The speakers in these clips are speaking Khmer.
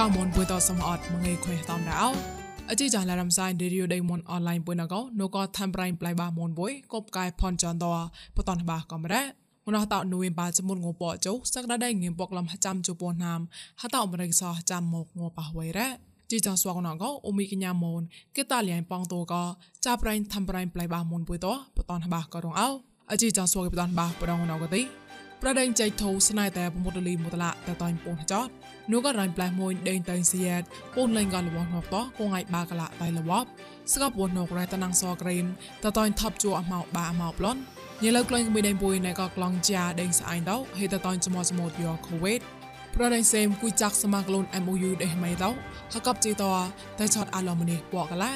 កមនពុយតសមអត់មងៃខ្វេតំដៅអជីចាឡារំសាយឌីរីយដៃមនអនឡាញពុយណកោនូក៏ថាំប្រៃប្លៃបាមនបុយកបកាយផនចនតបតនបាកំរ៉ាមណោះតនុយបាចមុនងពចុសឹកដដៃងៀមពកលំចាំជពណាមហតអមរិកសចាំមកងប៉ះវៃរ៉ាជីចងស្វកណកោអ៊ូមីកញ្ញាមនគេតាលៀងប៉ងតូក៏ចាប់ប្រៃថាំប្រៃប្លៃបាមនបុយតបតនបាក៏រងអោអជីចងស្វកបតនបាប្រងណកទីប្រដេងចៃធូស្នៃតែប្រមុតលីមុតឡាតែតាញ់ពូនចត នោះក៏រ៉ាញ់ផ្លែមួយដេងតែងសៀតពូនលេងក៏លវងមកតគងឯបាកឡាតៃលវបស្កបពូននករ៉ៃតណាំងសក្រេមតែតាញ់ថប់ជួអមកបាមកប្លន់ញើលើក្លែងមួយដេងពួយណែក៏ក្លងជាដេងស្អៃដោហេតតាញ់ចមចមតយកូវេតប្រដេងសេមគួយចាក់សមាក្លូន MOU ដេះមិនដោហកបជីតតែឆតអាឡូមនីបកឡា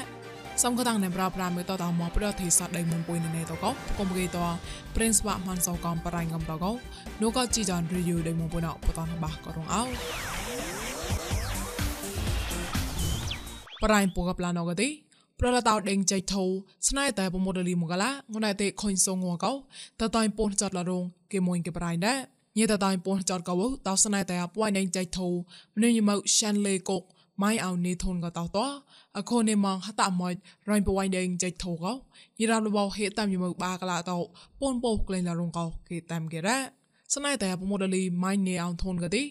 សំកតាំងណែប្រាប្រាមើតតមកប្រតិស័តដៃមុនពុយណែតកកុំគេតព្រិនស្វាមិនសោកំបរៃងំតកនោះក៏ជីចានរីយូដៃមុនពុយណបតនបាក៏រងអោ បរៃពូកប្លាណកទីប្រលតោដេងចៃធូស្នៃតែប្រមូលលីមកឡាងណៃទេខុញសងងកោតតៃពូនចាត់លរងគេមួយគេបរៃដែរញេតតៃពូនចាត់កោតោស្នៃតែពួយដេងចៃធូម្នេះយមកឆាន់លេកុកម៉ៃអោនេធុនក៏តោតអខូនេម៉ងហតាម៉ុយរ៉ៃបវៃដេងចៃធូកោយីរ៉ាលបោហេតាមយមកបាកឡាតោពូនពោក្លែងលរងកោគេតាមគេរ៉ាស្នៃតែប្រមូលលីម៉ៃនេអោធុនក៏ទី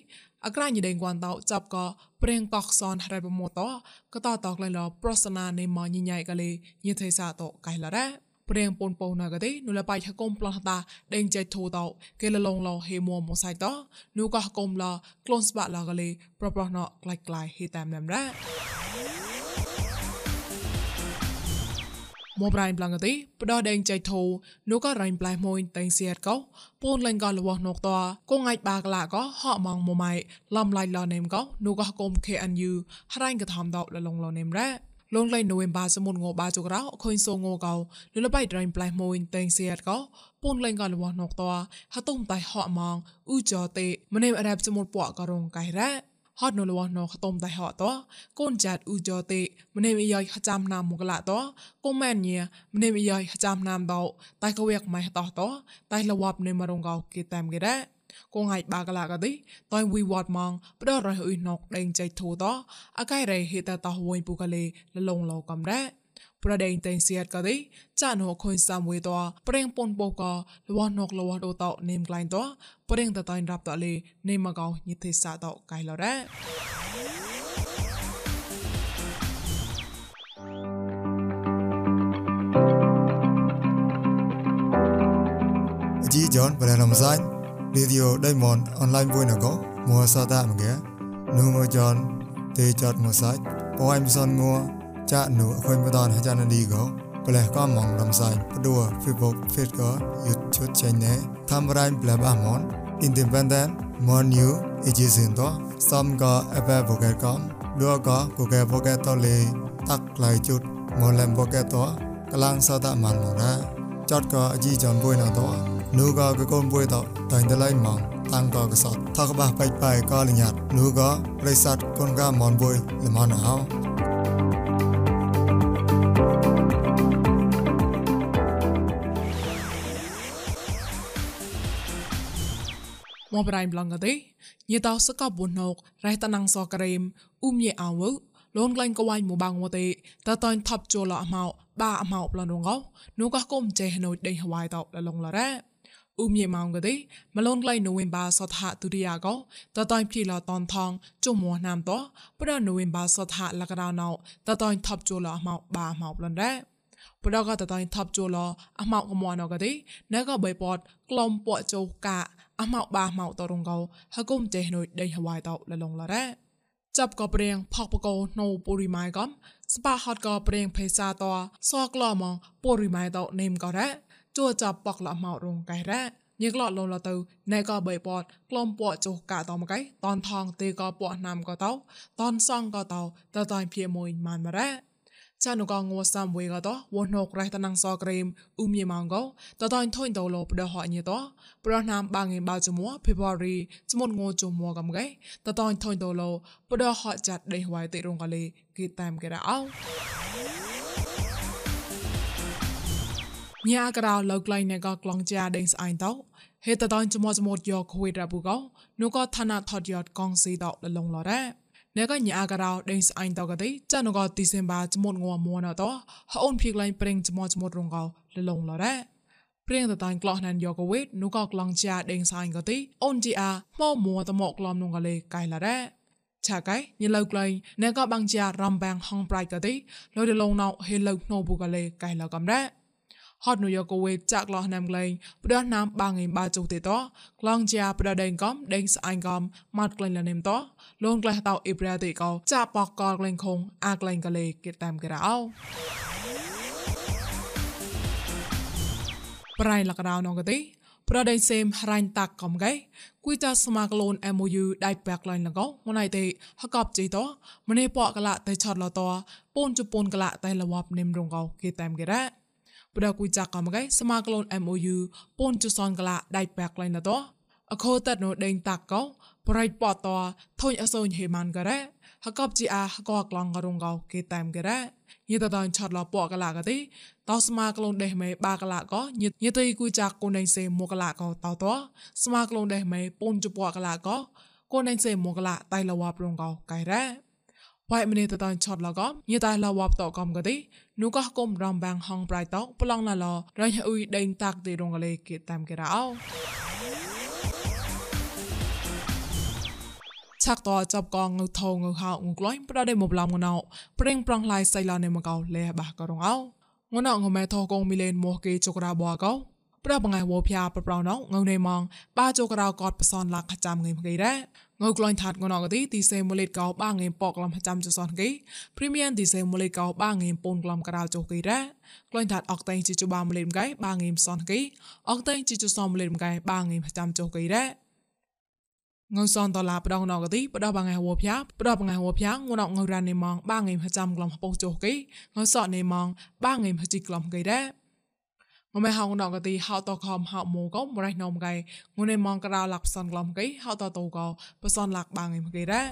អក្រាញ់ដេងគួនតោចាប់ក៏ព្រៀងកោះសនហរ៉ៃប្រមូតោក៏តោតោក្លែងលប្រសនានេម៉ញញ៉ៃកលេញិថេសាតោកៃលរ៉ាព្រៀងពូនពូណាកទេនុលបៃហកុំប្លោះតាដេងចៃធូតោគេលលងឡោហេមួមកសៃតោនូកោះកុំឡក្លូនស្បាឡកលេប្រប្រណក្លៃក្លៃហេតាមណាំរ៉ា មបរៃប្លង់ទីផ្ដោះដេងចៃធូនោះក៏រៃប្លែមួយតែងសៀតក៏ពូនលេងក៏លវះនោះតកងអាចបាក្លាក៏ហក់ម៉ងមួយម៉ៃឡំឡៃលនេមក៏នោះក៏គុំ KNU ហរៃក៏ធំដបលលងលនេមរ៉ាលងឡៃណូវេមបាសមុនងោបាចុករោខុញសូងោកោលលបៃរៃប្លែមួយតែងសៀតក៏ពូនលេងក៏លវះនោះតហតុំតៃហក់ម៉ងអ៊ូចោទេម្នេមអរ៉ាប់សមុនពក់ក៏រងកៃរ៉ា ហត់នៅលវណខតុមតៃហតតកូនចាត់អ៊ូចតិម្នេមយ៉យហចាំណាមមកឡាតកុំមែនញ៉ាម្នេមយ៉យហចាំណាមដោតៃកវៀកម៉ៃតតតៃលវបនេមរងកោគេតាមគេដែរគងហើយបាកឡាកទីតៃវីវតម៉ងផ្ដោរយអ៊ុយណុកដេងចៃធូតអកៃរេហេតតហួយពូកលេលលងលោកំរ៉ា ប្រដេងតេងសៀតក៏ទីចានហូខុញសាមួយតប្រេងពុនបោក៏លវណុកលវដូតនេមក្លែងតប្រេងតតៃរាប់តលីនេមកោញិទេសតតកៃឡរ៉ាជីយ៉នបលនំសាច់វីដេអូដេម៉ុនអនឡាញមួយណកមួសតាមកែនូមយ៉នទេចតមួសាច់អូអៃមសនងัว ចាក់នោះខុញបដនចានឌីកោប្លែក៏មងរំសាយព្រោះ Facebook Fit ក៏យត់ឈុតចេញណែតាមរ៉ៃប្លែបអាមន Independent Mon New Ages in to some ក៏ Apple Pocket ក៏ដូចក៏ Google Pocket តលេតាក់ខ្លៃជុត Molam Pocket តកលាំងសតមានមកណាចតក៏អជីចំបុយណតនោះក៏កូនបុយតតែងតឡៃមកតាំងក៏កសតថកបះបាច់បាយក៏លញាត់នោះក៏ប្រិស័តកូនកាមនបុយល្មនអោ មបរៃប្លងកទេញាតោសកបបុណោករៃតណងសករេមអ៊ុំញេអោវលូនក្លែងកវៃមបងមកទេតតនថប់ជូលអមោបាអមោប្លងងោនោះក៏គុំចេះណូដេហវៃតោលលងលរ៉ាអ៊ុំញេម៉ោងកទេមលូនក្លែងណូវិនបាសតហទុរិយាកោតតនភីឡតនថងជុំមោះណាមតោប្រណូវិនបាសតហលកដោណោតតនថប់ជូលអមោបាអមោប្លងរ៉ាប្រដកតតៃថប់ជូលអមោកមោណកទេណកបៃពតក្លំពក់ជោកា អមោបាម៉ោតរងកោហកុំទេនុយដេញហវ៉ៃតោលលងឡរ៉ាចាប់ក៏ព្រៀងផកបកោណូពូរីម៉ៃកំស្បាហតក៏ព្រៀងភេសាតោសក្លោមងពូរីម៉ៃតោនេមក៏រ៉ាជួចាប់បកលម៉ោរងកែរ៉ាញឹកលលងឡទៅណែក៏បីពតក្លំពក់ចុះកាតមកឯតនថងទេក៏ពក់ណាំក៏តោតនសងក៏តោតតៃភីមួយម៉ានម៉ារ៉ា ចានុកងួសាំវេក៏តោវណករៃតណងសក្រេមអ៊ុំយីម៉ងក៏តតៃថុញតោលបដហញីតោប្រណាមបាងងបៅចមួភេបរីចមុនងួចមួកំកៃតតៃថុញតោលបដហចាត់ដេហវៃតិរងកលេគេតាមគេរអោញាក្រៅលោកលៃណេក៏ក្លងជាដេងស្អៃតោហេតតនចមចមតយកខួយរ៉ាប៊ូកោនូក៏ឋានៈថតយតកងស៊ីតោលលងឡរ៉ា អ្នកកញ្ញាការោដេញស្អាញតកទេចានកទីសិនបាចមុតងមមួនតហូនភៀកឡៃប្រេងចមចមុតរងកោលលងឡរ៉ាព្រៀងតតាញ់ក្លោះណានយកវេតនូកក្លងជាដេងសាញ់ក៏ទីអូនជីអាមកមួតមកក្លំនងកលេកៃឡារ៉ាឆាកៃញលើក្លែងអ្នកក៏បងជារំបាំងហងប្រៃក៏ទីលុយលងណៅហេលើណូបូកលេកៃឡាកំរ៉ា ហត់នូយកវេតចាក់លោះណាំក្លែងផ្ដោះណាំបាំងឯបាជុទេតក្លងជាផ្ដោះដេងកំដេងស្អាញ់កំម៉ាត់ក្លែងលនេមតលងក្លែងតៅអ៊ីប្រាទេកោចាក់បកកក្លែងខងអាក្លែងកលេគេតាមគេរោប្រៃលកដៅនងកទេប្រដេសេមរាញ់តាក់កំកែគួយតាស្មាក្លូន MOU ដៃបាក់ឡៃលកោងណៃទេហកបជីតម្នេះពកកលតែឆតលតពូនជពូនកលតែលវបនិមរងកោគេតាមគេរ៉ា ប្រគួយចាក់កំកែស្មាក្លូន MOU ពូនជសនកលដៃបាក់ឡៃលតអខោតណូដេងតាក់កោប្រៃពតធុញអសូនហេម៉ានការ៉ាហកបជីអាហកក្លងករងកោគេតាមគេរ៉ាញិតតនឆតលពកកលកទេតោស្មាក្លូនដេះមេបាកលកោញិតញិតគូចាកូនឯសេមកលកោតោតស្មាក្លូនដេះមេពូនជពកលកោកូនឯសេមកលតៃលវ៉ាប្រងកោកៃរ៉ា វ៉ៃមនីតតនឆតលកោញិតៃលវ៉ាតកំកទេនូកោគុំរំបាំងហងប្រៃតោប្លងឡាឡរញអ៊ុយដេងតាក់ទេរងកលេគេតាមគេរ៉ោឆាក់តចាប់កងងថងងហៅងក្លាញ់ប្រដេមកឡំងណៅប្រេងប្រងឡៃសៃឡានេមកោលេបាក៏រងអោងណៅងម៉ែថកងមីលេនមកគេចក្រាបកោ ប្របងងៃវោភៀប្រប្រណៅងនេម៉ងបាចក្រាកតបសនលាក់ខចាំងេមគេដែរងើក្លាញ់ថាត់ងណៅកទីទីសេមូលេតកោបាងេមពកលំចាំចសនគេព្រីមៀមទីសេមូលេតកោបាងេមពូនក្លំក្រៅចុះគេដែរក្លាញ់ថាត់អកតេងជីជបាមូលេតមកៃបាងេមសនគេអកតេងជីជសមូលេតមកៃបាងេមចាំចុះគេដែរងើសនតឡាបដងណកទីបដបងឯហួភៀបដបងឯហួភៀងងណងរ៉ានេម៉ងបាងឯហចាំក្លំពោចុះគេងើសនេម៉ងបាងឯហជីក្លំគេដែរ ងមេហងណកទីហៅតខំហៅមូកុំរៃណំកៃងនេម៉ងក្រៅលាក់ផ្សនក្លំគេហៅតតូកោបសនលាក់បាងឯគេដែរ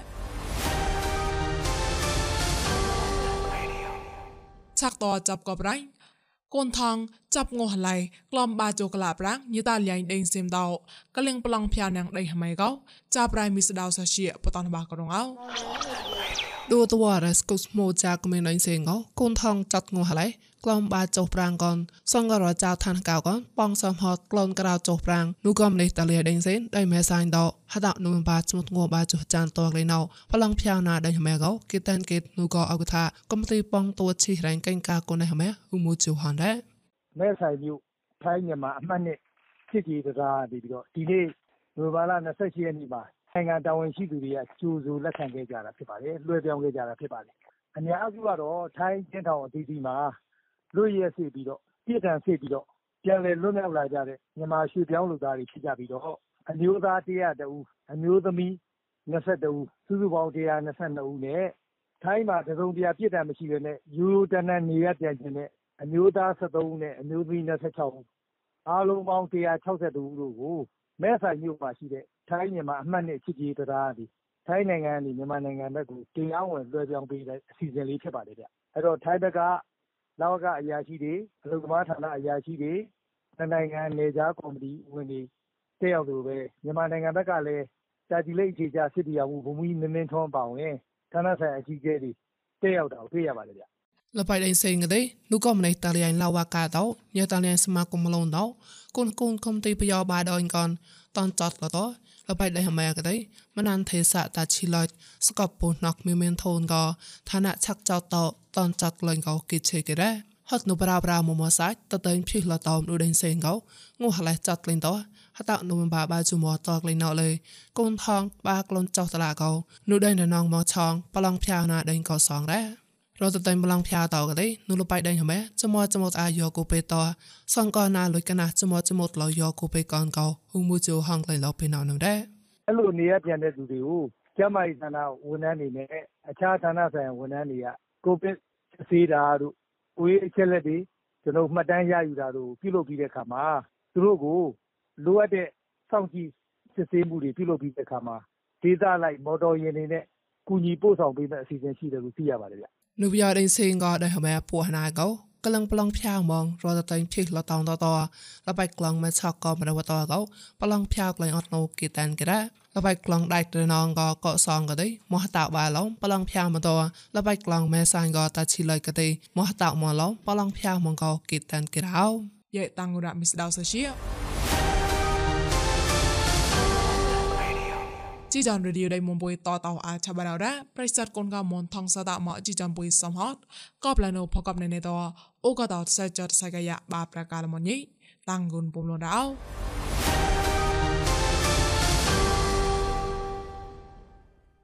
ឆាក់តចាប់កបរៃកូនថងចាប់ងោះឡៃក្លំបាជូក្លាប្រាំងញីតាលៀងដេងសៀមដោកលៀងប្លង់ភៀណាំងដេហម៉ៃកោចាប់ប្រៃមីស្ដៅសាជាបតនបាករងអោ ឌូតវ៉ារ៉េស្កូស្ម៉ូចាកមេណៃសេងកោកូនថងចាត់ងោះឡៃក្លំបាចុះប្រាំងកនសងករចៅឋានកៅកនបងសំហតក្លនក្រៅចុះប្រាំងនូកំនេះតាលីដេងសេនដៃមេសាញ់ដោហដនូបាស្មុតងោបាចុះចានតកលេណៅប្លង់ភៀណាដៃម៉ែកោគេតានគេនូកអកថាកំទីបងតួឈីរ៉ែងកេងកាកូនណៃម៉ែឧមូជូហនដែរမဲဆိုင်မြို့ထိုင်းမြန်မာအမှတ်နှစ်ဖြစ်ကြီးတရားနေပြီးတော့ဒီနေ့နိုဘာလ28ရက်နေ့မှာ နိုင်ငံတာဝန်ရှိသူတွေက ကြိုဆိုလက်ခံခဲ့ကြတာဖြစ်ပါတယ် လွှဲပြောင်းခဲ့ကြတာဖြစ်ပါတယ် အများစုကတော့ ထိုင်းကျင်းထောင်အသီးသီးမှာ လွတ်ရက်စေပြီးတော့ ပြည်ထန်စေပြီးတော့ ပြန်လည်လွတ်မြောက်လာကြတဲ့ မြန်မာရွှေပြောင်းလူသားတွေဖြစ်ကြပြီးတော့ အမျိုးသား100ဦး အမျိုးသမီး22ဦး စုစုပေါင်း122ဦးနဲ့ ထိုင်းမှာ တစုံတရာ ပြည်ထန်မရှိဘဲနဲ့ယူရိုတန်တန်နေရပြန်ခြင်းနဲ့ အမျိုးသားဦးနဲ့ အမျိုးသမီးဦး အားလုံးပေါင်းဦးတို့ကို မဲဆိုင်မြို့မှာရှိတဲ့ ထိုင်း-မြန်မာအမှတ်ချစ်ကြည်ရေးတံတားကနေထိုင်းနိုင်ငံကနေမြန်မာနိုင်ငံဘက်ကိုတရားဝင်လွှဲပြောင်းပေးတဲ့အစီအစဉ်လေးဖြစ်ပါတယ်ဗျ။အဲဒီတော့ထိုင်းဘက်ကလဝကအရာရှိတွေ၊အလုပ်သမားဌာနအရာရှိတွေ၊နှစ်နိုင်ငံနယ်ခြားကော်မတီဝင်တွေတက်ရောက်သလိုပဲမြန်မာနိုင်ငံဘက်ကလည်းတာချီလိတ်အခြေချစစ်သည်ဟောင်းမှူးဗိုလ်မှူးကြီးမင်းမင်းထွန်းအပါအဝင်ဌာနဆိုင်ရာအကြီးအကဲတွေတက်ရောက်တာကိုတွေ့ရပါတယ်ဗျលបៃដៃសេងកទេនោះក៏មិនតាលៃឡាវ៉ាកាតោញ៉ាតាលៃសមាគមឡូនតោកូនកូនគំទីប្រយោបាដអញកនតនចតលតោ លបៃដៃហម៉ែកទេមណានទេសៈតាឈីឡៃស្កបពូណកមីមេនធូនកឋានៈឆាក់ចោតតនចតលងកោគិឆេកេរ៉ាហត់នុប្រាប្រាមមសាច់តតែងភីលតោមដូចដេងសេងកោងុះឡៃចាត់លេងតោហតនុមបាបាជុមតកលេងណោលេកូនថងបាក្លូនចោតឡាកោនោះដេងណងមកឆងប្រឡងភៅណាដេងកោសងដែរ រត់តែម្លងភៅតោកទេនូលបៃដេញហមែចមចមអាយោគូពេតសងកណាលុយកណាចមចមលយោគូពេកនកោហុងមូជូហងក្លែលោពេណៅនោះដែរအဲ့လိုနေရပြန်တဲ့သူတွေကိုကျမကြီးဌာနဝန်ထမ်းတွေနဲ့အခြားဌာနဆိုင်ရာဝန်ထမ်းတွေကကိုဗစ်အစေးတာတို့ကိုယ်အချက်လက်တွေကျွန်တော်မှတ်တမ်းရယူတာတို့ပြုလုပ်ပြီးတဲ့အခါမှာသူတို့ကိုလိုအပ်တဲ့စောင့်ကြည့်စစ်ဆေးမှုတွေပြုလုပ်ပြီးတဲ့အခါမှာဒေသလိုက်မော်တော်ယာဉ်တွေနဲ့ကူညီပို့ဆောင်ပေးမယ့်အစီအစဉ်ရှိတယ်လို့သိရပါတယ်ဗျ នៅវាដេញសេងក៏ដេញហ្មែពួកណាកោកលឹងប្លងផ្សាហ្មងរត់តែភីលតោងតតលបៃក្លងមិនឆកក៏មិនវតកោប្លងផ្សាក្លែងអត់ណូគេតានគេដែរលបៃក្លងដាច់ត្រណងក៏កកសងក៏ទេមោះតោបាលំប្លងផ្សាមិនតលបៃក្លងមែសាញក៏តាឈីលុយក៏ទេមោះតោមកឡំប្លងផ្សាហ្មងក៏គេតានគេរោយេតាំងរ៉ាមីស្ដៅសាជា ជីចានរេឌីយោដៃមុំបុយតតអាឆាបារ៉ាប្រិស័តកូនកមនថងសតាមកជីចានបុយសំហតកបឡណូផកបណេនេតអូកតតសចតសកយ៉ាបាប្រកាលមញីតាំងគុនពុំលរោ